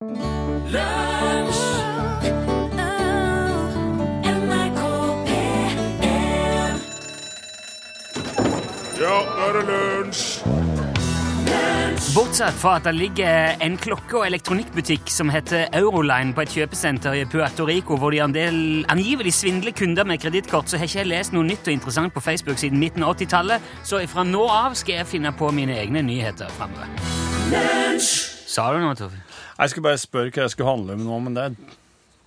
Ja, nå er det lunsj! Bortsett fra at det ligger en klokke- og elektronikkbutikk som heter Euroline på et kjøpesenter i Puerto Rico, hvor de andel, angivelig svindler kunder med kredittkort, så har ikke jeg lest noe nytt og interessant på Facebook siden midten av 80-tallet, så fra nå av skal jeg finne på mine egne nyheter framover. Sa du noe, Torfinn? Jeg skulle bare spørre hva jeg skulle handle om nå, men det,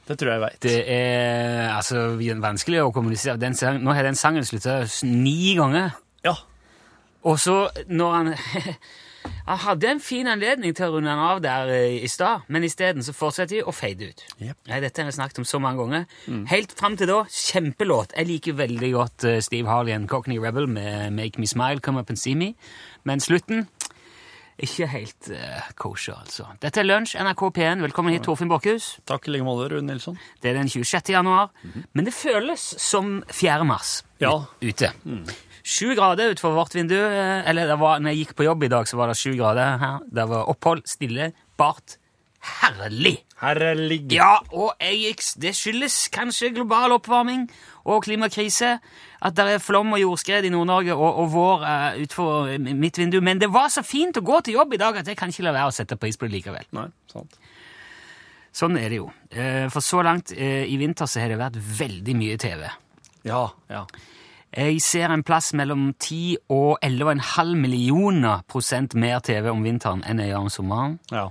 det tror jeg jeg veit. Det er altså vanskelig å kommunisere. Den nå har den sangen slutta ni ganger. Ja. Og så, når han Han hadde en fin anledning til å runde den av der eh, i stad, men isteden så fortsetter de å fade ut. Yep. Dette har jeg snakket om så mange ganger. Helt fram til da, kjempelåt. Jeg liker veldig godt eh, Steve Harley og Cockney Rebel med Make Me Smile, Come Up and See Me. Men slutten ikke helt uh, kosher, altså. Dette er Lunsj, NRK P1. Velkommen hit, Torfinn Borchhus. Takk i like måte, Rune Nilsson. Det er den 26. januar, men det føles som 4. mars Ja. ute. ute. Sju grader utenfor vårt vindu. eh, Eller det var, når jeg gikk på jobb i dag, så var det sju grader her. Det var opphold, stille, bart. Herlig! Herlig. Ja, og jeg det skyldes kanskje global oppvarming og klimakrise. At det er flom og jordskred i Nord-Norge og, og vår uh, utenfor mitt vindu. Men det var så fint å gå til jobb i dag at jeg kan ikke la være å sette pris på det likevel. Nei, sant. Sånn er det jo. Eh, For så langt eh, i vinter så har det vært veldig mye TV. Ja, ja. Jeg ser en plass mellom 10 og 11,5 millioner prosent mer TV om vinteren enn jeg gjør om sommeren. ja.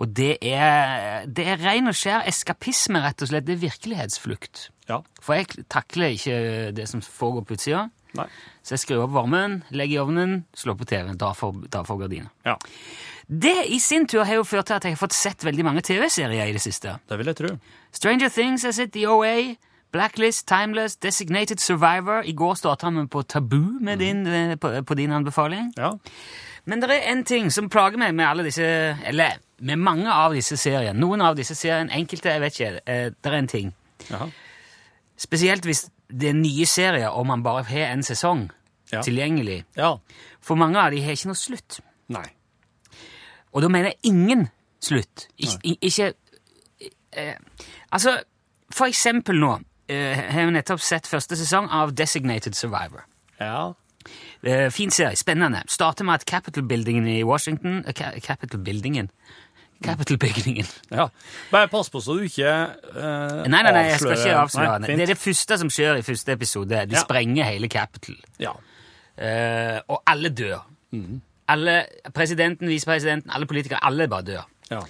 Og det er, det er ren og skjær eskapisme, rett og slett. Det er virkelighetsflukt. Ja. For jeg takler ikke det som foregår på utsida. Nei. Så jeg skrur opp varmen, legger i ovnen, slår på TV-en, drar for, drar for gardina. Ja, Det i sin tur har jo ført til at jeg har fått sett veldig mange TV-serier i det siste. det vil jeg tro. Stranger Things har sett The OA, Blacklist, Timeless, Designated Survivor. I går starta vi på Tabu med din, eh, på, på din anbefaling. Ja. Men det er en ting som plager meg med alle disse Eller med mange av disse seriene. Noen av disse seriene, enkelte, jeg vet ikke. Eh, det er en ting. Jaha. Spesielt hvis det er nye serier og man bare har en sesong Ja. tilgjengelig. Ja. For mange av de har ikke noe slutt. Nei. Og da mener jeg ingen slutt. Ik i- ikke eh, Altså, for eksempel nå eh, har vi nettopp sett første sesong av Designated Survivor. Ja. Eh, fin serie, spennende. Starter med at Capitol-buildingen i Washington eh, Ca- Capitol-buildingen Capitol-bygningen. ja. Bare pass på så du ikke eh, Nei, nei, nei, jeg skal ikke avsløre Nei, det. Er det første som skjer i første episode. De Ja. sprenger hele Capitol. Ja. Eh, og alle dør. Alle, Presidenten, visepresidenten, alle politikere, alle bare dør. Ja.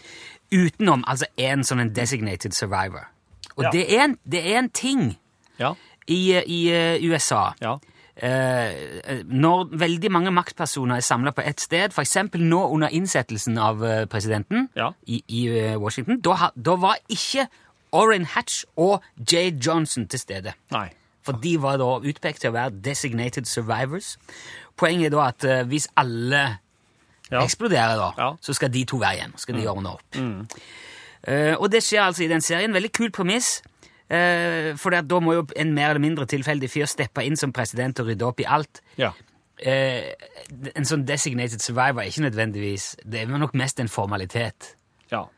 Utenom altså en sånn en designated survivor. Og det, er en, det er en ting Ja. i, i eh, USA. Ja. Eh, når veldig mange maktpersoner er samla på ett sted, f.eks. nå under innsettelsen av eh, presidenten Ja. i, i eh, Washington, da, da var ikke Orrin Hatch og Jay Johnson til stede. Nei. For de var da utpekt til å være designated survivors. Poenget er da at eh, hvis alle Ja. eksploderer, da, Ja. så skal de to være igjen. Skal de ordne opp. Eh, og det skjer altså i den serien. Veldig kul premiss. Uh, for da må jo en mer eller mindre tilfeldig fyr steppe inn som president og rydde opp i alt. Ja. Eh, en sånn designated survivor er ikke nødvendigvis Det er nok mest en formalitet. Ja.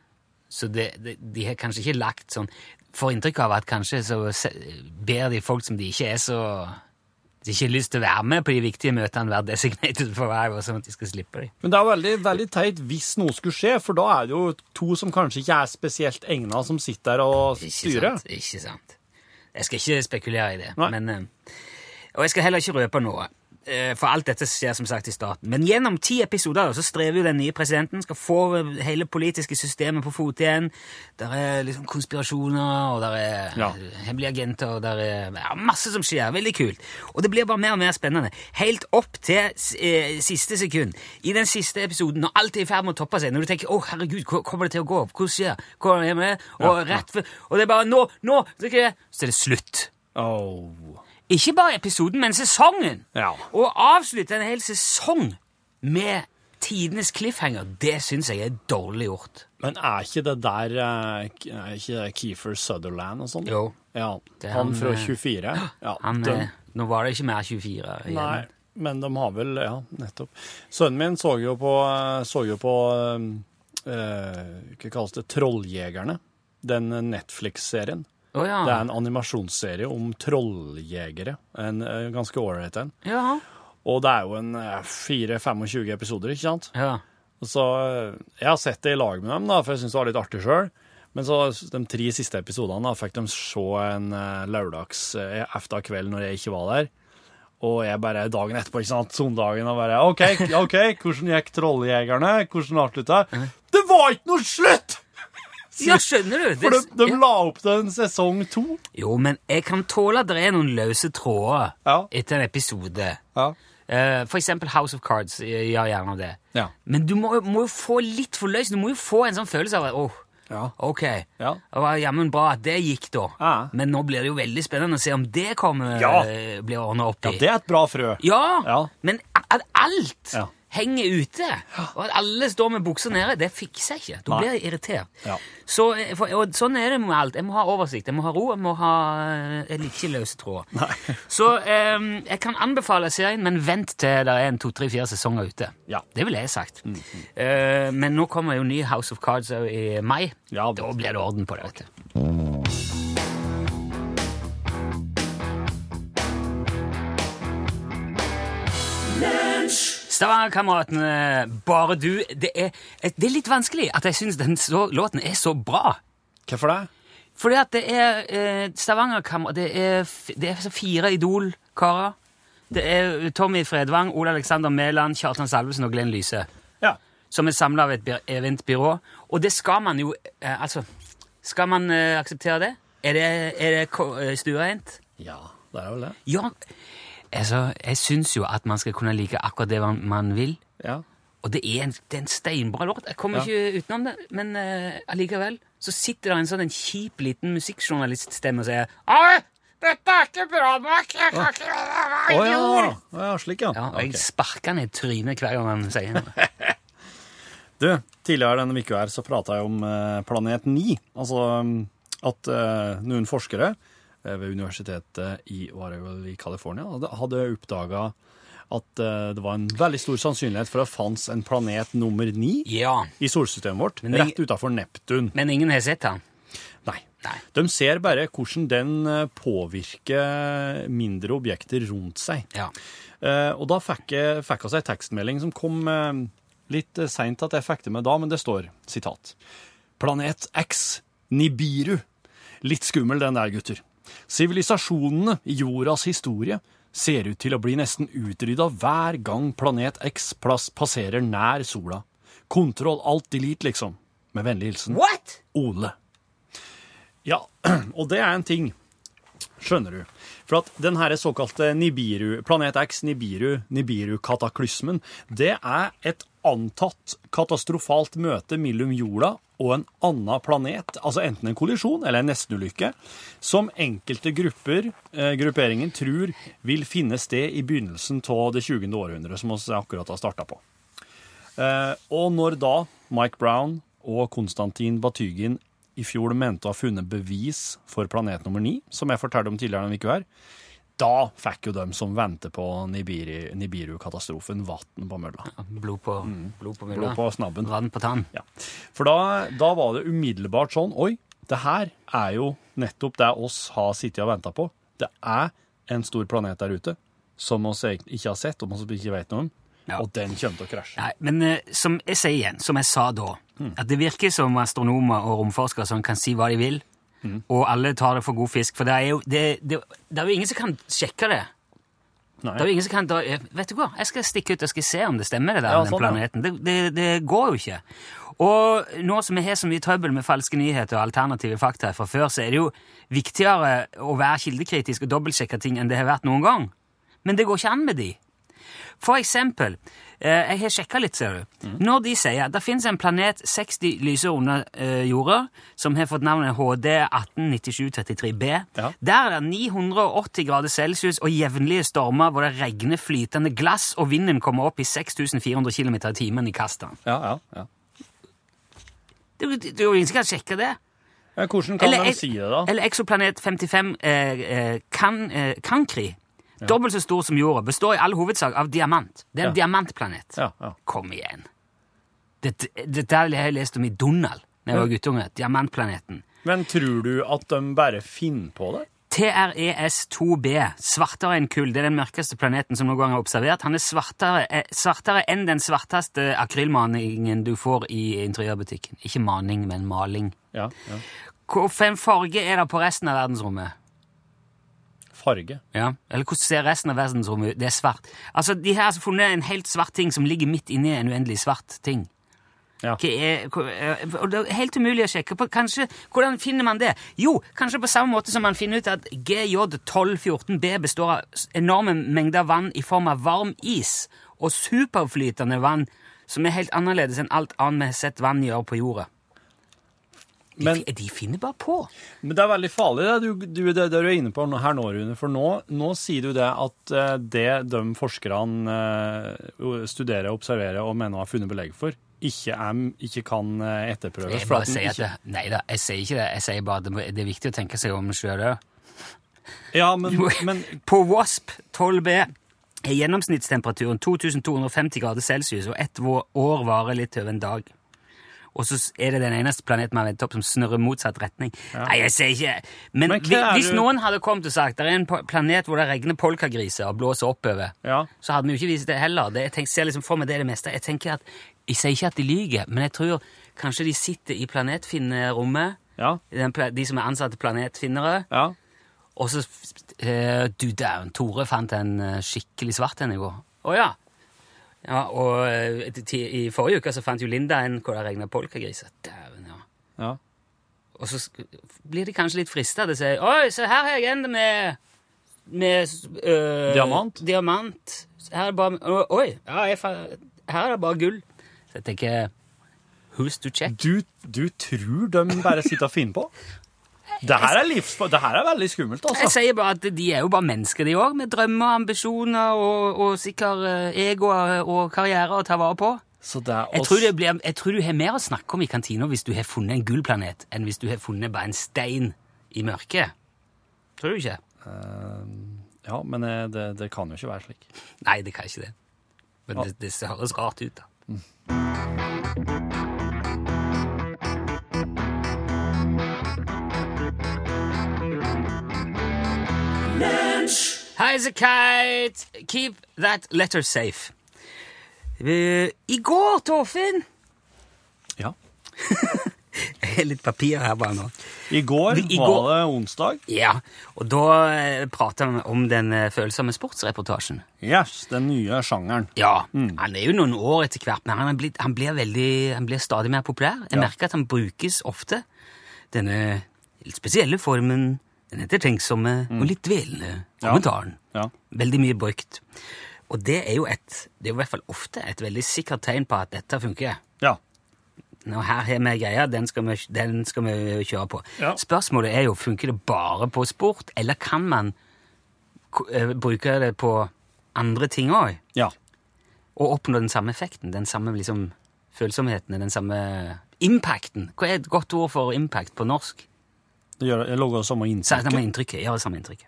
Så det, det, de har kanskje ikke lagt sånn Får inntrykk av at kanskje så ber de folk som de ikke er så De ikke lyst til å være med på de viktige møtene, hver designated for hver, og sånn at de skal slippe dem. Men det er veldig, veldig teit hvis noe skulle skje, for da er det jo to som kanskje ikke er spesielt egna, som sitter der og Ikke sant? Ikke sant. Jeg skal ikke spekulere i det. Nei. Men, eh, og jeg skal heller ikke røpe noe. Eh, For alt dette skjer som sagt i starten. Men gjennom ti episoder så strever jo den nye presidenten, skal få hele politiske systemet på fot igjen. Der er liksom konspirasjoner, og der er Ja. hemmelige agenter, og der er ja, masse som skjer. Veldig kult. Og det blir bare mer og mer spennende. Helt opp til eh, siste sekund. I den siste episoden, når alt er i ferd med å toppe seg, når du tenker 'Å, herregud, hvor kommer det til å gå opp? Hvordan skjer Hva er det?' Og rett før Og det er bare 'Nå! Nå!' Så er det slutt. Oh. Ikke bare episoden, men sesongen. Ja. Å avslutte en hel sesong med tidenes cliffhanger, det syns jeg er dårlig gjort. Men er ikke det der eh, Er ikke det Keefer Sutherland og sånn? Jo. Ja. Han, han, fra eh, 24? Ja, Han, eh, nå var det ikke mer 24 igjen. Nei, men de har vel Ja, nettopp. Sønnen min så jo på, så jo på øh, Hva kalles det? Trolljegerne. Den Netflix-serien. Å ja. Det er en animasjonsserie om trolljegere. En eh, ganske ålreit en. Ja. Og det er jo en eh, 4-25 episoder, ikke sant? ja. Så eh, jeg har sett det i lag med dem, da, for jeg syns det var litt artig sjøl. Men så de tre siste episodene da, fikk de se en uh, lørdags eh, efter kveld når jeg ikke var der. Og jeg bare dagen etterpå, ikke sant, søndagen, og bare OK, ok, hvordan gikk Trolljegerne? Hvordan avslutta? Det var ikke noe slutt! Ja, skjønner du? For de, de ja. la opp til en sesong to. Jo, men jeg kan tåle at det er noen løse tråder Ja. etter en episode. Ja. Uh, for eksempel House of Cards eh, gjør gjerne det. Ja. Men du må, må jo få litt for løs. Du må jo få en sånn følelse av at åh, Ja. ok, Ja. det var jammen bra at det gikk da. Ja. Men nå blir det jo veldig spennende å se om det kommer eh, blir ordna opp ja, det er et bra frø. Ja, Ja. men alt Ja. Henger ute, og at alle står med buksa nede, det fikser jeg ikke. Da blir jeg irritert. Ja. Så, eh, for, og sånn er det med alt. Jeg må ha oversikt, jeg må ha ro, jeg må ha Jeg liker ikke løse tråder. Så um, jeg kan anbefale serien, men vent til det er en to, tre, fire sesonger ute. Ja. Det ville jeg sagt. Eh, men nå kommer jo ny House of Cards i mai. Ja, da blir det orden på det. vet du. Stavangerkameratene, bare du det er, det er litt vanskelig at jeg syns den så, låten er så bra. Hvorfor det? Fordi at det er eh, Stavangerkammer Det det er fire Idol-karer. Det er Tommy Fredvang, Ole Alexander Mæland, Kjartan Salvesen og Glenn Lyse. Ja. Som er samla av et eventbyrå. Og det skal man jo eh, Altså, skal man eh, akseptere det? Er det, er det eh, stuereint? Ja, det er vel det. Ja. Altså, jeg syns jo at man skal kunne like akkurat det man, man vil. Ja. Og det er en, det er en steinbra låt. Jeg kommer Ja. ikke utenom det. Men uh, allikevel så sitter det en sånn en kjip liten musikkjournaliststemme og sier Ai, dette er ikke bra nok! Jeg kan ikke Å ja. Å ja, slik, ja. Ja, og jeg sparker ned trynet hver gang han sier noe. Du, tidligere denne uka her så prata jeg om eh, Planet 9. Altså at uh, noen forskere ved universitetet i, var i California hadde, oppdaga at eh, det var en veldig stor sannsynlighet for at det fantes en planet nummer ni Ja, i solsystemet vårt, Men rett utafor Neptun. men ingen har sett den? Nei. Nei. De ser bare hvordan den eh, påvirker mindre objekter rundt seg. Ja. Eh, og da fikk jeg fikk oss ei tekstmelding som kom eh, litt seint at jeg fikk det med da, men det står sitat. Planet X, Nibiru. Litt skummel den der, gutter. Sivilisasjonene i jordas historie ser ut til å bli nesten utrydda hver gang Planet X plass passerer nær sola. Kontroll alt delete, liksom. Med vennlig hilsen What?! Ole. Ja, og det er en ting, skjønner du. For at den her såkalte Nibiru, Planet X Nibiru, Nibiru-kataklysmen, det er et antatt katastrofalt møte mellom jorda og en annen planet, altså enten en kollisjon eller en nestenulykke, som enkelte grupper, eh, grupperingen, tror vil finne sted i begynnelsen av det 20. århundret, som vi akkurat har starta på. Eh, og når da Mike Brown og Konstantin Batygin i fjor mente å ha funnet bevis for planet nummer ni, som jeg fortalte om tidligere denne uka her, da fikk jo de som venter på Nibiru-katastrofen, vann på mølla. Blod på, blod på Blod på snabben. Vann på tann. Ja. For da, da var det umiddelbart sånn Oi, det her er jo nettopp det oss har sittet og venta på. Det er en stor planet der ute som vi ikke har sett, og som vi ikke vet noe om. Ja. Og den kommer til å krasje. Nei, men uh, som jeg sier igjen, som jeg sa da, at det virker som astronomer og romforskere som kan si hva de vil, og alle tar det for god fisk, for det er jo, det, det, det er jo ingen som kan sjekke det. Nei. Det er jo ingen som kan da, Vet du hva, jeg skal stikke ut og skal se om det stemmer, det der Ja, med den sånn, ja. Det, det, går jo ikke. Og nå som vi har så mye trøbbel med falske nyheter og alternative fakta fra før, så er det jo viktigere å være kildekritisk og dobbeltsjekke ting enn det har vært noen gang. Men det går ikke an med de. For eksempel, jeg har sjekka litt, ser du. Når de sier at det finnes en planet 60 lyser under eh, jorda, som har fått navnet HD 189733b, Ja. der er det 980 grader celsius og jevnlige stormer hvor det regner flytende glass, og vinden kommer opp i 6400 km i timen i kastene. Ja, ja, ja. Du har ingen som kan sjekke det. hvordan kan de si det, da? eller Exoplanet 55 eh, eh, kan, eh, Cancri, dobbelt så stor som jorda, består i all hovedsak av diamant. Det er en Ja. diamantplanet. Ja, ja. Kom igjen. Dette, dette har jeg lest om i Donald da jeg var guttunge. Diamantplaneten. Men tror du at de bare finner på det? TRES-2b, svartere enn kull, det er den mørkeste planeten som noen gang er observert. Han er svartere, eh, svartere enn den svarteste akrylmaningen du får i interiørbutikken. Ikke maning, men maling. Ja. ja. Hvilken farge er det på resten av verdensrommet? Farge. Ja, Eller hvordan ser resten av verdensrommet ut? Det er svart. Altså, De har altså funnet en helt svart ting som ligger midt inni en uendelig svart ting. Ja. Er, eh, og det er helt umulig å sjekke. på. Kanskje, Hvordan finner man det? Jo, kanskje på samme måte som man finner ut at GJ1214b består av enorme mengder vann i form av varm is og superflytende vann som er helt annerledes enn alt annet vi har sett vann gjøre på jorda. Men- de finner bare på. Men det er veldig farlig det du, du, det, det du er inne på her nå, Rune. For nå, nå sier du det at eh, det de forskerne eh, studerer, observerer og mener har funnet belegg for, ikke, er, ikke kan eh, etterprøves. Jeg bare at sier at ikke, det, Nei da, jeg sier ikke det. Jeg sier bare at det, det er viktig å tenke seg om sjøl òg. ja, men, men På WASP 12B er gjennomsnittstemperaturen 2250 grader celsius, og ett år varer litt over en dag. Og så er det den eneste planeten man vet opp som snurrer motsatt retning. Nei, jeg sier ikke Men, Men hvis du- noen hadde kommet og sagt det er en planet hvor det regner polkagriser og blåser oppover, Ja. så hadde vi jo ikke vist det heller. Det, jeg tenker, ser liksom for meg det er det meste. Jeg tenker at, jeg sier ikke at de lyver, men jeg tror kanskje de sitter i planetfinnerommet, Ja. de som er ansatte planetfinnere, ja. og så uh, Du dæven, Tore fant en eh, skikkelig svart en i går. Å ja. Ja. Og eh, i forrige uke så fant jo Linda en hvor det regna polkagriser. Dæven, ja. ja. Og så blir de kanskje litt frista til å si Oi, se her har jeg en med med øh, Diamant? diamant. Her er det bare Oi, ja, jeg, her er det bare gull. Så jeg tenker Who's to check? Du, du tror de bare sitter og finner på? Det her er, livs, det her er veldig skummelt, Jeg altså. sier bare at de er jo bare mennesker, de òg, med drømmer, ambisjoner og, og sikkert eh, ego og karriere å ta vare på. Jeg tror, det blir, jeg tror du har mer å snakke om i kantina hvis du har funnet en gullplanet, enn hvis du har funnet bare en stein i mørket. Tror du ikke? Ja, men eh, det, det kan jo ikke være slik. Nei, det kan ikke det. Men det, det høres rart ut, da. Hi's a kite! Keep that letter safe. Uh, I går, Torfinn Ja. Jeg har litt papir her bare nå. I går I var går- det onsdag. Ja, og da eh, prater vi om den eh, følsomme sportsreportasjen. Yes, den nye sjangeren. Ja, han er jo noen år etter hvert, men han, er blitt, han, blir veldig, han blir stadig mer populær. Jeg Ja. merker at han brukes ofte. Denne litt spesielle formen, den ettertenksomme og litt dvelende Ja. kommentaren. Ja. Veldig mye brukt. Og det er jo et, det er jo i hvert fall ofte et veldig sikkert tegn på at dette funker. Ja. Nå, her har vi greia, den skal vi, den skal vi kjøre på. Ja. Spørsmålet er jo, funker det bare på sport, eller kan man eh, bruke det på andre ting òg? Ja. og oppnå den samme effekten, den samme liksom, følsomheten, den samme impacten. Hva er et godt ord for impact på norsk? Det gjør det lager samme inntrykket? Samme inntrykket, det samme inntrykket.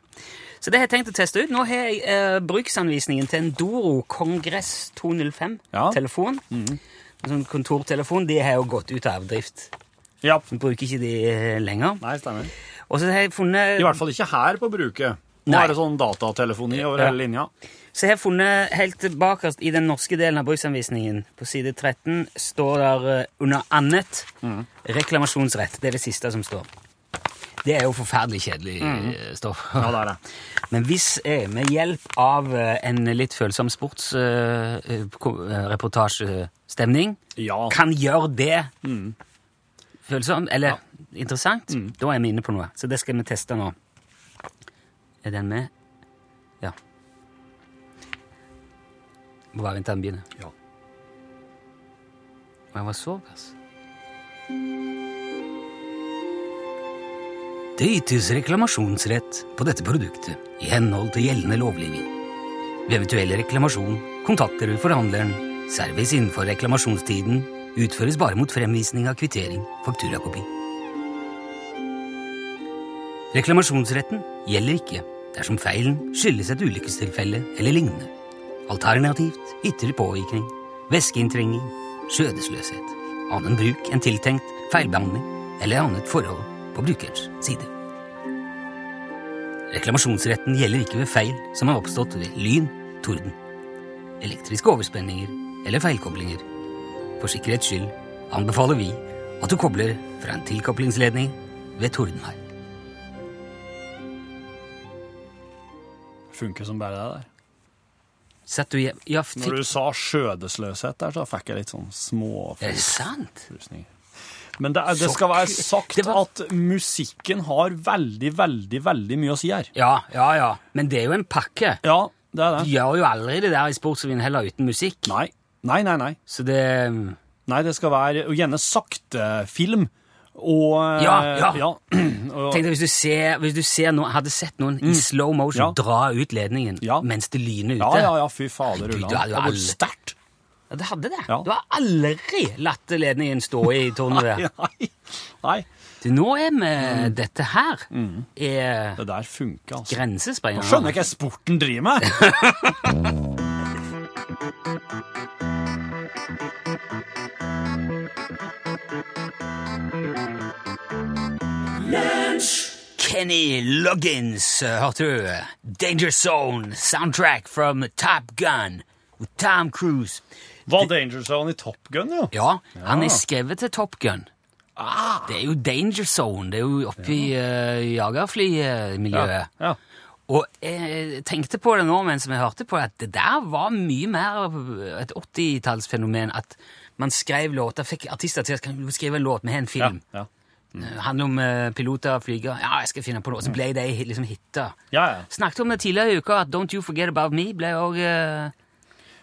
Så det har jeg tenkt å teste ut. Nå har jeg eh, bruksanvisningen til en Doro Kongress 205 Ja. telefon. En sånn kontortelefon. De har jo gått ut av drift. Ja. Vi bruker ikke de eh, lenger. Nei, stemmer. Og så har jeg funnet I hvert fall ikke her på bruket. Nå Nei. er det sånn datatelefoni over Ja. hele linja. Så jeg har funnet helt bakerst i den norske delen av bruksanvisningen, på side 13, står der eh, under annet reklamasjonsrett. Det er det siste som står. Det er jo forferdelig kjedelig mm. stoff. Ja, det er det. Men hvis jeg med hjelp av eh, en litt følsom sportsreportasjestemning Ja. kan gjøre det følsomt, eller interessant, da er vi inne på noe. Så det skal vi teste nå. Er den med? Ja. Må bare vente til den begynner. Ja. Og jeg var såpass. Det ytes reklamasjonsrett på dette produktet i henhold til gjeldende lovgivning. Ved eventuell reklamasjon kontakter du forhandleren. Service innenfor reklamasjonstiden utføres bare mot fremvisning av kvittering, fakturakopi. Reklamasjonsretten gjelder ikke dersom feilen skyldes et ulykkestilfelle eller lignende. Alternativt ytre påvirkning, væskeinntrenging, skjødesløshet, annen bruk enn tiltenkt, feilbehandling eller annet forhold på brukerens side. Reklamasjonsretten gjelder ikke ved feil som har oppstått ved lyn, torden, elektriske overspenninger eller feilkoblinger. For sikkerhets skyld anbefaler vi at du kobler fra en tilkoblingsledning ved tordenvær. Funker som bare det der. Sett du Ja, Når du sa skjødesløshet der, så fikk jeg litt sånn små Er det sant? forrusninger. Men det, det skal være sagt var- at musikken har veldig, veldig, veldig mye å si her. Ja, ja, ja. Men det er jo en pakke. Ja, det er det. gjør jo aldri det der i Sportsrevyen heller uten musikk. Nei, nei, nei. Nei, Så det nei det skal være og gjerne sakte film. Og Ja, ja. ja. og, Tenk deg hvis du, ser, hvis du ser noen, hadde sett noen i slow motion Mm. Ja. dra ut ledningen Ja. mens det lyner ute. ja, ja, ja, fy fader, Ulland. du er jo var sterkt. Ja, det hadde det. Ja. Du har aldri latt ledningen stå i torneved. Nei, nei. Du, Nå er vi Mm. Dette her er Det der funker, altså. grensesprengende. Nå skjønner jeg hva sporten driver med. Kenny Loggins, hørte du? Danger Zone, soundtrack from Top Gun with Tom Cruise. Var Danger Zone i Top Gun, jo? Ja, han er skrevet til Top Gun. Ah. Det er jo Danger Zone. Det er jo oppe i uh, jagerflymiljøet. Ja. Og jeg tenkte på det nå mens vi hørte på, at det der var mye mer et 80-tallsfenomen. At man skrev låter, fikk artister til å skrive en låt, med en film. ja. Det handler om uh, piloter og flygere. Ja, jeg skal finne på noe. Så ble de liksom hitta. Ja, ja. Snakket om det tidligere i uka, at Don't You Forget About Me ble òg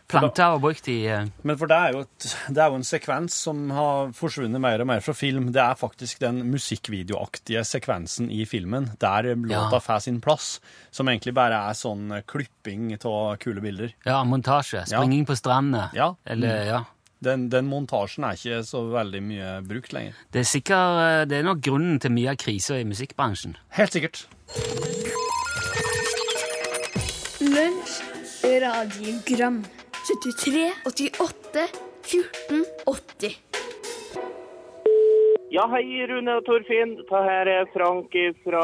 planta og brukt i uh... Men for det er, jo et, det er jo en sekvens som har forsvunnet mer og mer fra film. Det er faktisk den musikkvideoaktige sekvensen i filmen der låta Ja. får sin plass, som egentlig bare er sånn eh, klipping av kule bilder. ja, montasje. Springing på strendene. Ja. Mm. Eller, ja. Den, den montasjen er ikke så veldig mye brukt lenger. Det er sikkert, eh, det er nok grunnen til mye av krisa i musikkbransjen. Helt sikkert. Lunsj, radiogram 73, 88, 14, 80 Ja, hei Rune og Torfinn. Det her er Frank fra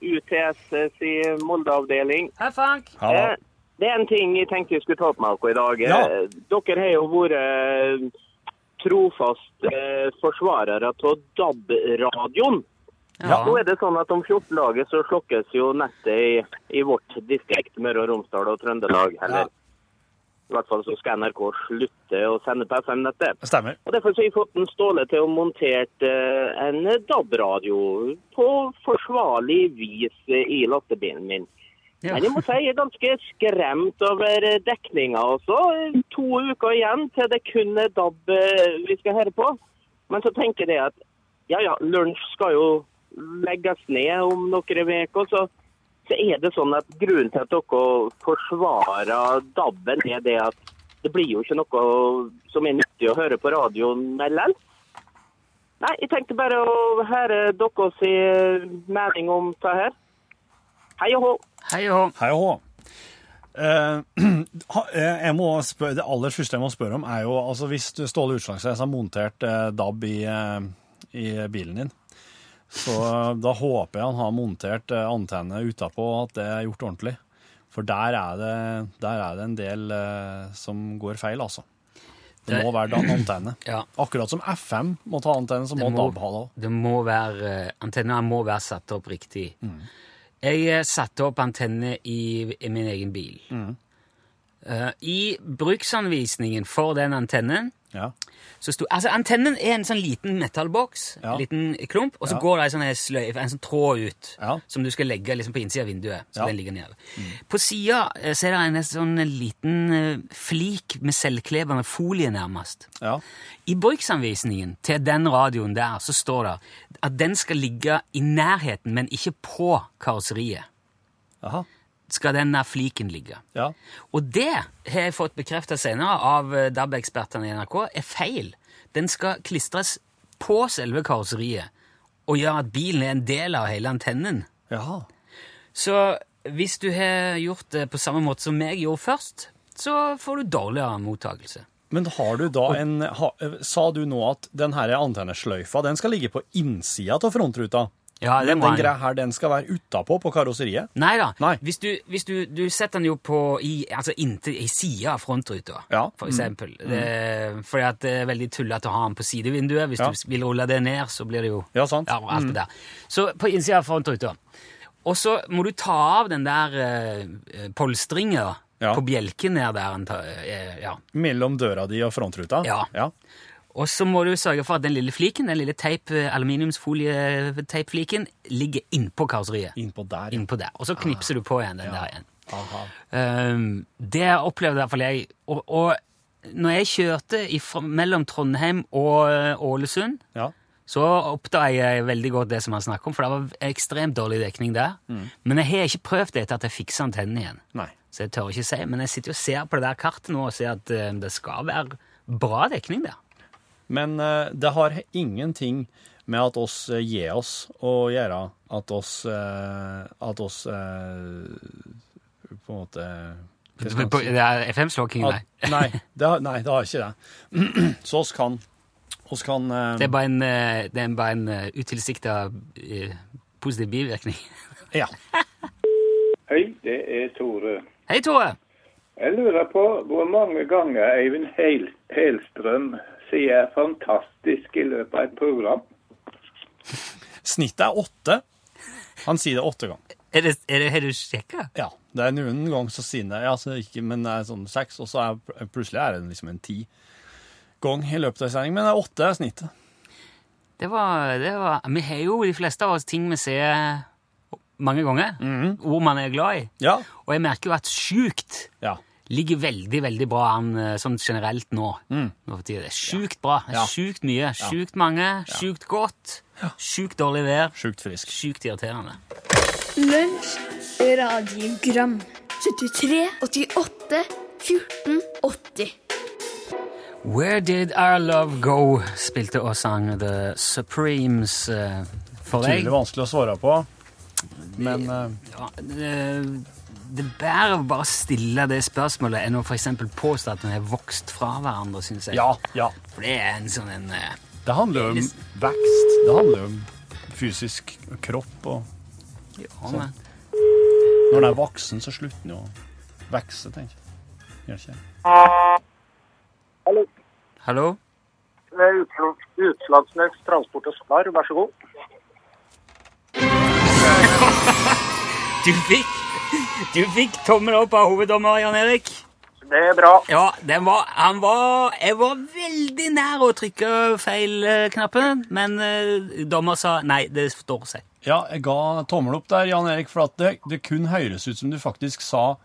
UTS i Molde-avdeling. Hei, Frank. Hallo. Eh, Det er en ting jeg tenkte jeg skulle ta opp med dere i dag. Ja. Eh, Dere har jo vært trofaste eh, forsvarere av DAB-radioen. Ja. Nå er det sånn at om 14 dager så slokkes jo nettet i, i vårt distrikt, Møre og Romsdal og Trøndelag. Eller i hvert fall så skal NRK slutte å sende på FM-nettet. Stemmer. Og Derfor så har jeg fått en Ståle til å montert eh, en DAB-radio på forsvarlig vis eh, i lastebilen min. Ja. Men jeg må si jeg er ganske skremt over eh, dekninga også. To uker igjen til det kun er DAB vi skal høre på. Men så tenker jeg at ja ja, lunsj skal jo legges ned om noen uker. Så, så er det sånn at grunnen til at dere forsvarer DAB-en, er det at det blir jo ikke noe som er nyttig å høre på radioen likevel. Nei, jeg tenkte bare å høre deres eh, mening om det her. Hei og hå. Hei og hå. Hei og hå. Eh, eh, jeg må spørre, det aller første jeg må spørre om, er jo altså hvis Ståle Utslagsnes har montert DAB i, i bilen din, så eh, da håper jeg han har montert eh, antenne utapå, at det er gjort ordentlig. For der er det, der er det en del eh, som går feil, altså. Det Det- må være antenne. Ja. Akkurat som FM må ta antenne, så må, må- DAB ha det òg. Må være, eh, Antenna må være satt opp riktig. Jeg eh, satte opp antenne i, i min egen bil. Eh, I bruksanvisningen for den antennen Ja. så sto, altså Antennen er en sånn liten metallboks, Ja. en liten klump, og så Ja. går det en sånn her en sånn tråd ut, Ja. som du skal legge liksom på innsida av vinduet. så den ligger nede. På sida eh, er det en sånn liten eh, flik med selvklebende folie, nærmest. ja. I bruksanvisningen til den radioen der så står det at den skal ligge i nærheten, men ikke på karosseriet. Jaha. Skal denne fliken ligge. Ja. Og det har jeg fått bekreftet senere av eh, DAB-ekspertene i NRK er feil. Den skal klistres på selve karosseriet og gjøre at bilen er en del av hele antennen. Jaha. Så hvis du har gjort det på samme måte som jeg gjorde først, så får du dårligere mottakelse. Men har du da en ha, Sa du nå at den her antennesløyfa den skal ligge på innsida av frontruta? Ja, det Men den greia her, den skal være utapå på karosseriet? Nei da. Nei. Hvis, du, hvis du, du setter den jo på i, altså inntil, i sida av frontruta, Ja. for eksempel. Det, fordi at det er veldig tullete å ha den på sidevinduet. Hvis Ja. du vil rulle det ned, så blir det jo Ja, sant. Ja, alt alt det der. Så på innsida av frontruta. Og så må du ta av den der uh, polstringa Ja. på bjelken ned der. eh, ja. Mellom døra di og frontruta? Ja. ja. Og så må du sørge for at den lille fliken, den lille teip, eh, ligger innpå karosseriet. Innpå der. ja. Innpå der. Og så knipser du på igjen den der igjen. Aha. Um, det opplevde i hvert fall jeg. Og, og når jeg kjørte ifra, mellom Trondheim og eh, Ålesund, Ja. så oppdaga jeg veldig godt det som han snakker om, for det var ekstremt dårlig dekning der. Men jeg har ikke prøvd det etter at jeg fiksa antennen igjen. Nei. Så jeg tør ikke si, men jeg sitter og ser på det der kartet nå og ser at eh, det skal være bra dekning der. Men eh, det har ingenting med at oss eh, gir oss å gjøre at oss eh, At oss på en måte? Det er FM-slåking, nei. Nei, det har, nei, det har ikke det. Så oss kan oss kan Det er bare en, det er bare en uh, utilsikta positiv bivirkning. Ja. Hei, det er Tore. Hei, Tore! Jeg lurer på hvor mange ganger Eivind Hel Helstrøm sier 'fantastisk' i løpet av et program. Snittet er åtte. Han sier det åtte ganger. Er det, er det, har du sjekka? Ja. Det er noen ganger så sier han det, altså ikke, men det er sånn seks, og så er plutselig er det liksom en ti gang i løpet av sendingen. sending. Men det er åtte er snittet. Det var, det var Vi har jo de fleste av oss ting vi ser mange ganger. Ord man er glad i. Ja. Og jeg merker jo at sjukt Ja. Ligger veldig veldig bra an eh, sånn generelt nå. Mm. Det er sjukt bra. Det er Ja. Sjukt mye. Sjukt mange. Sjukt godt. Sjukt dårlig vær. Sjukt frisk. Sjukt irriterende. Lunsj, radiogram 73, 88, 14, 80 Where Did Our Love Go? spilte og sang The Supremes eh, for deg. Tydelig vanskelig å svare på, men eh, Ja, det, det bærer å bare stille det spørsmålet enn å for påstå at vi har vokst fra hverandre, syns jeg. ja, ja. For det er en sånn en uh, Det handler jo om vekst. Det handler jo om fysisk kropp og ja, Sånn. men- Når den er voksen, så slutter den jo å vokse, tenker jeg. Gjør ikke det? Hallo. Hallo? Utslagsnes Transport og Spar, vær så god. Du fikk Du fikk tommel opp av hoveddommer Jan Erik. Det er bra. Ja, den var, han var Jeg var veldig nær å trykke feil-knappen, men eh, dommer sa nei, det står seg. Ja, jeg ga tommel opp der, Jan Erik, for at det, det kun høres ut som du faktisk sa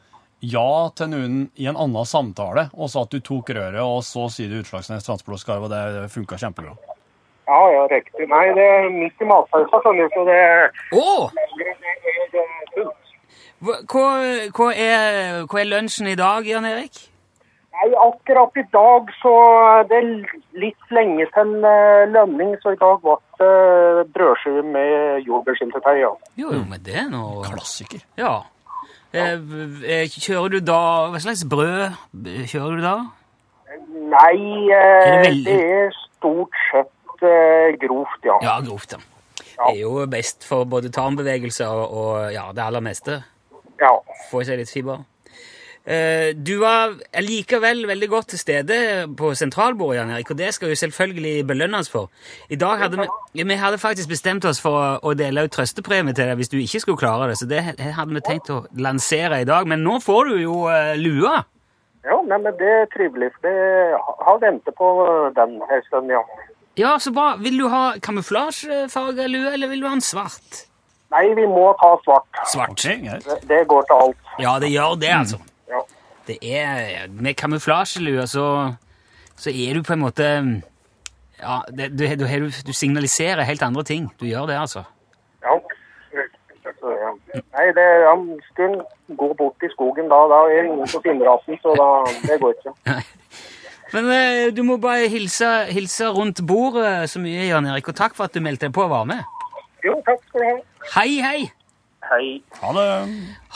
ja til noen i en annen samtale, og sa at du tok røret, og så sier du Utslagsnes Transport og og det funka kjempebra. Ja, ja, riktig. Nei, det er midt i matpausa, skjønner du, så det oh! det det, det det, det, det, Hva, hva, hva, er, hva er lunsjen i dag, Jan Erik? Nei, akkurat i dag så Det er litt lenge til eh, lønning, så i dag ble det brødskive med jordbærsyltetøy, ja. Jo, jo, men det er noe Klassiker. Ja. Eh, eh, Kjører du da Hva slags brød eh, kjører du da? Nei, eh, Er det er stort sett eh, grovt, ja. Ja, grovt, ja. Det er jo best for både tarmbevegelser og ja, det aller meste. Ja. Få i seg litt fiber. Eh, Du var likevel veldig godt til stede på sentralbordet, Jan Erik, og det skal jo selvfølgelig belønnes for. I dag hadde vi, vi hadde faktisk bestemt oss for å, dele ut trøstepremie til deg hvis du ikke skulle klare det, så det hadde vi tenkt å lansere i dag. Men nå får du jo eh, lua. Ja, nei, men det er trivelig, for jeg har ventet på den en stund, ja. Ja, så bra. Vil du ha kamuflasjefarga lue, eller vil du ha en svart? Nei, vi må ta svart. Svart. Ok, greit. Det, det går til alt. Ja, det gjør det, altså. Ja. Det er Med kamuflasjelue så, så er du på en måte Ja, det, du, du, du, du signaliserer helt andre ting. Du gjør det, altså. Ja. Nei, det, han skulle gå bort i skogen da. Da er ingen på finner rasen, så da, det går ikke. Men eh, du må bare hilse, hilse rundt bordet så mye, Jan Erik, og takk for at du meldte deg på å være med. Jo, takk skal du ha. Hei, hei! Hei. Ha det.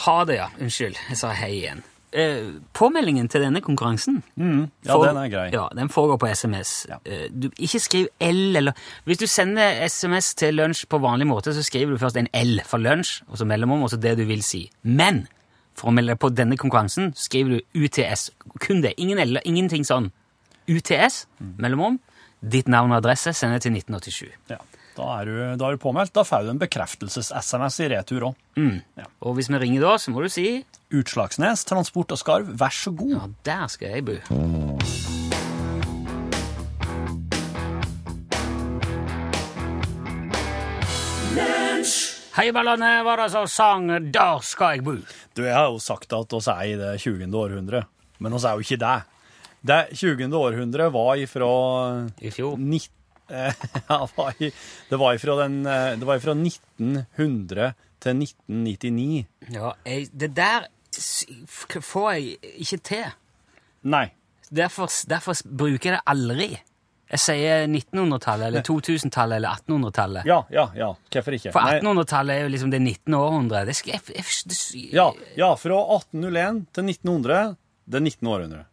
Ha det, ja. Unnskyld, jeg sa hei igjen. eh, påmeldingen til denne konkurransen Ja, For- den er grei. Ja, den foregår på SMS. Ja. Eh, Du, ikke skriv L eller Hvis du sender SMS til lunsj på vanlig måte, så skriver du først en L for lunsj, og så mellomom, og så det du vil si. Men for å melde deg på denne konkurransen, skriver du UTS. Kun det. Ingen L, ingenting sånn. UTS, Mm. mellomom, ditt navn og adresse, sender til 1987. Ja. Da er, du, da er du påmeldt. Da får du en bekreftelses-SMS i retur òg. Og hvis vi ringer da, så må du si Utslagsnes Transport og Skarv, vær så god. Ja, der skal jeg bo. Heimelandet var det som sang 'Der skal jeg bo'. Du, Jeg har jo sagt at oss er i det 20. århundre, men oss er jo ikke det. Det 20. århundre var ifra I fjor. nitt- eh, ja, var i, det var ifra den eh, Det var ifra 1900 til 1999. Ja, jeg, det der får jeg ikke til. Nei. Derfor, derfor bruker jeg det aldri. Jeg sier 1900-tallet, eller 2000-tallet, eller 1800-tallet. Ja, ja, ja. Hvorfor ikke? For 1800-tallet er jo liksom det 19. århundret. Det skal jeg, jeg, det, Ja, ja, fra 1801 til 1900, det 19. århundret.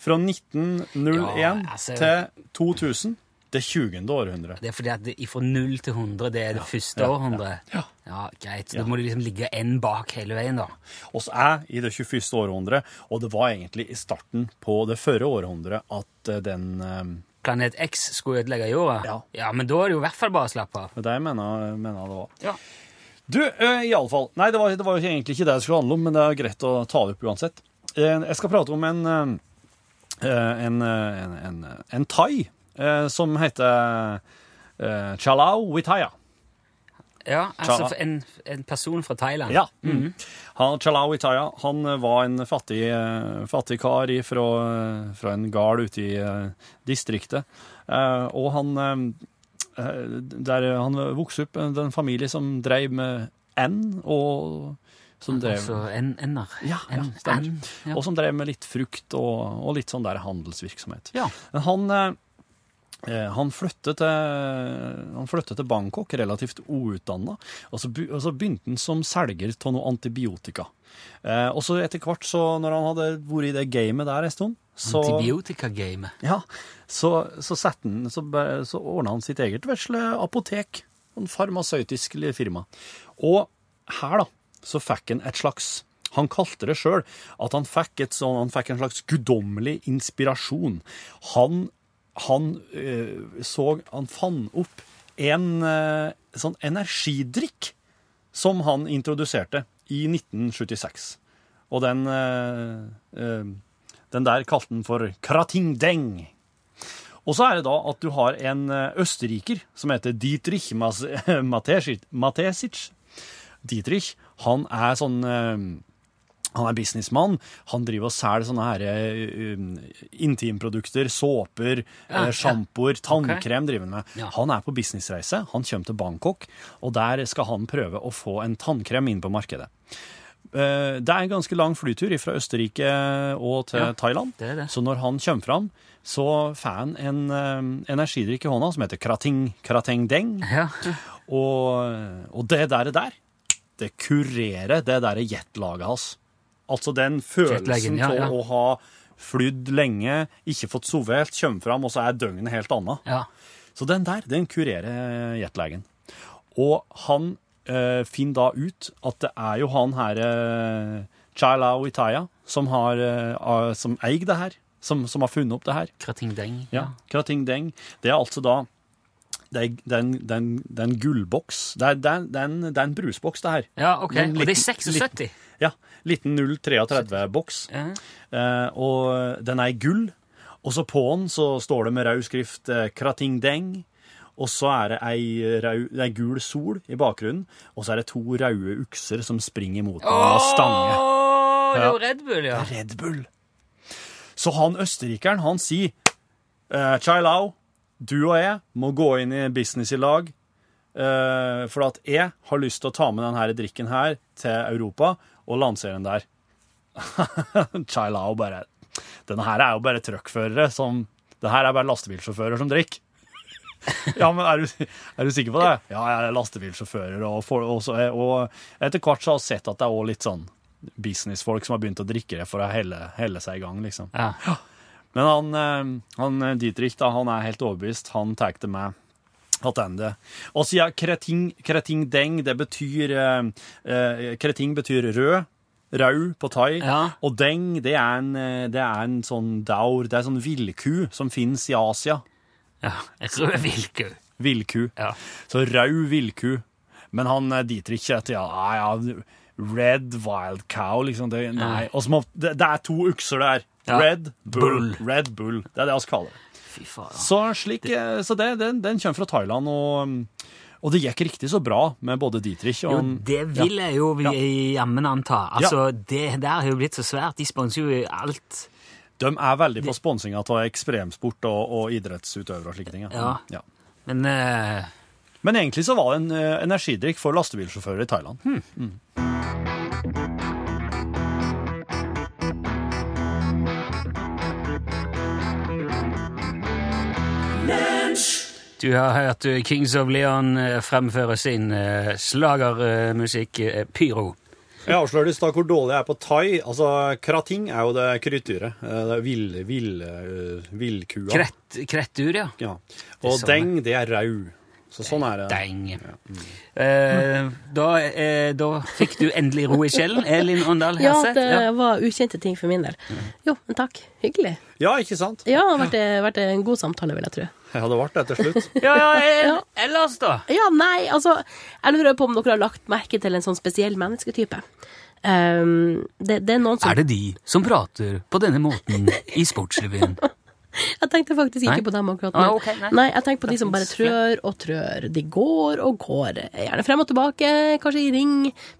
Fra 1901 Ja, altså- til 2000, det 20. århundre. Det er fordi at det, fra 0 til 100, det er det første ja, århundret. ja. Ja, greit. Så Da må du liksom ligge én bak hele veien, da. oss er i det 21. århundre, og det var egentlig i starten på det førre århundret at eh, den um... Planet X skulle ødelegge jorda? Ja. ja, men da er det jo i hvert fall bare å slappe av. Det jeg mener, mener det var. Ja. Du, uh, i alle fall. Nei, det var, det var jo egentlig ikke det det skulle handle om, men det er greit å ta det opp uansett. Eh, jeg skal prate om en, eh, en, eh, en, en, en thai eh, som heter uh, Chalao Witaya. Ja, altså en, en person fra Thailand. Ja. Mm. Han, Chalao Itaya han eh, var en fattig, eh, fattig kar fra, fra en gard ute i eh, distriktet. Eh, og han eh, eh, der Han vokste opp i en familie som drev med N, og som drev Altså en ender. ja, ja, stemmer. N, ja. Og som drev med litt frukt og, og litt sånn der handelsvirksomhet. Ja. Men han, eh, eh, han, flyttet til, han flyttet til Bangkok relativt uutdanna, og, og så begynte han som selger av noe antibiotika. Eh, og så etter hvert, så når han hadde vært i det gamet der en stund, så, Antibiotika-gamet. ja, så, så, han, så, så ordna han sitt eget vesle apotek. En farmasøytisk firma. Og her, da, så fikk han et slags Han kalte det sjøl at han fikk, et sånn, han fikk en slags guddommelig inspirasjon. Han, han eh, så Han fant opp en eh, sånn energidrikk som han introduserte i 1976. Og den eh, Den der kalte han for Kratingdeng. Og så er det da at du har en østerriker som heter Dietrich Matesic. Dietrich, han er sånn han er businessmann. Han driver og selger sånne her um, intimprodukter, såper, Ja, ja. sjampoer, tannkrem driver han med. Ja. Han er på businessreise. Han kommer til Bangkok, og der skal han prøve å få en tannkrem inn på markedet. Uh, Det er en ganske lang flytur fra Østerrike og til Ja, Thailand. det det. Så når han kommer fram, så får han en uh, energidrikk i hånda som heter Krating, Krateng Deng. Ja. Og, og det der, der, det kurerer det der jetlaget hans. Altså den følelsen av ja, ja. å ha flydd lenge, ikke fått sove helt, kommer fram, og så er døgnet helt annet. ja. Så den der, den kurerer jetlagen. Og han eh, finner da ut at det er jo han her eh, Chalao Itaya som, har, eh, som eier det her, som, som har funnet opp det her. Krating Deng. Ja, Krating Deng. Det er altså da det er, det er en, det er en, det er en gullboks. Det er, en, brusboks, det her. Ja, ok. Liten, Og det er liten- 76. Ja, liten 033-boks. Ja. Eh, og den er i gull. Og så på den så står det med rød skrift eh, Krating Deng. Og så er det ei, rød, ei gul sol i bakgrunnen, og så er det to røde ukser som springer mot den og stanger. Åh, det er jo Red Bull, ja. Red Bull. Så han østerrikeren, han sier eh, Chai Lau, du og jeg må gå inn i business i lag. Eh, for at jeg har lyst til å ta med denne drikken her til Europa og lansere den der. Chai Lao bare Denne her er jo bare truckførere som Det her er bare lastebilsjåfører som drikker. Ja, men er du, er du sikker på det? Ja, jeg er lastebilsjåfører, og, for, og, så- og etter hvert så har jeg sett at det er også litt sånn businessfolk som har begynt å drikke det for å helle, helle seg i gang, liksom. Ja. Men han, eh, han Dietrich, da, han er helt overbevist. Han tar det med tilbake. Og siden kreting, kreting deng, det betyr eh, eh, Kreting betyr rød. Rau på thai. Ja. Og deng, det er en, eh, det er en sånn daur, det er en sånn villku som finnes i Asia. ja. jeg tror det er villku. Villku. Ja. Så rau villku. Men han diter ikke etter ja, ja, Red Wild Cow, liksom. Det, nei. Og det, det er to ukser der. Red Bull. Bull. Red Bull. Det er det vi kaller det. Fy faen. Så, slik, eh, så det, den, den kommer fra Thailand, og, og det gikk riktig så bra med både Dietrich og Jo, det vil jeg jo Ja. jammen anta. Altså, det der har jo blitt så svært. De sponser jo alt. De er veldig på sponsinga av ekstremsport og, og idrettsutøvere og slike ting. Ja. Ja. Men uh... Men egentlig så var det en uh, energidrikk for lastebilsjåfører i Thailand. Hm. Du har hørt eh, Kings of Leon eh, fremføre sin uh, slagermusikk eh, Pyro. Jeg avsløres da hvor dårlig jeg er på thai. Altså, Krating er jo det kryddyret. Eh, Det er vill, vill, eh, villkua. Krett, krettur, ja. Ja. Og det deng, det er rau. Så sånn er det. Deng. Eh, da, eh, da fikk du endelig ro i sjelen, Elin Åndal Ja, Herseth. det var ukjente ting for min del. Jo, men takk. Hyggelig. Ja, ikke sant? Ja, det har vært, vært en god samtale, vil jeg tro. Jeg hadde vært det til slutt. Ja, ja, ellers, da? Ja, nei, altså Jeg lurer på om dere har lagt merke til en sånn spesiell mennesketype. Um, det, det er noen som Er det de som prater på denne måten i Sportsrevyen? Jeg tenkte faktisk ikke Nei? på dem akkurat nå. Ah, okay, nei. nei, jeg tenker på de som bare trør og trør. De går og går. Gjerne frem og tilbake, kanskje i ring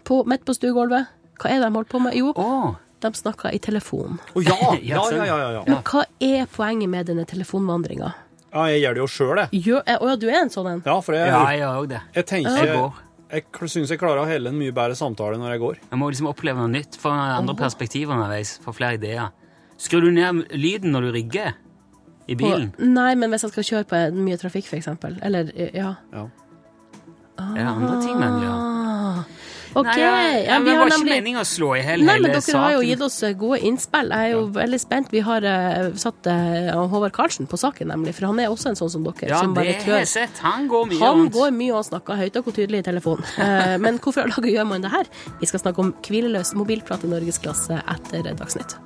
på, midt på stuegulvet. Hva er det de holder på med? Jo, oh. de snakker i telefon. Å ja! Ja, Ja, ja, ja. ja, ja. Men hva er poenget med denne telefonvandringa? Ja jeg gjør det jo sjøl, jeg. Gjør- Å ja, du er en sånn en? Ja, for jeg, ja, jeg gjør òg det. jeg tenker Jeg går. Jeg syns jeg klarer å helle en mye bedre samtale når jeg går. Jeg må liksom oppleve noe nytt, få andre perspektiver underveis, få flere ideer. Skrur du ned lyden når du rigger i bilen? På, Nei, men hvis jeg skal kjøre på mye trafikk, for eksempel. Eller, ja. Ja. Er det andre ting man gjør? OK. Nei, ja, ja, ja, vi men det var var ikke nemlig meningen å slå i hele, Nei, hele men dere har jo gitt oss gode innspill. Jeg er jo veldig spent. Vi har uh, satt uh, Håvard Karlsen på saken, nemlig. For han er også en sånn som dere. Ja, som det har jeg sett. Han går mye Han går mye og snakker høyt og tydelig i telefon. Uh, Men hvorfor i alle gjør man det her? Vi skal snakke om hvileløs mobilprat i norgesklasse etter Dagsnytt.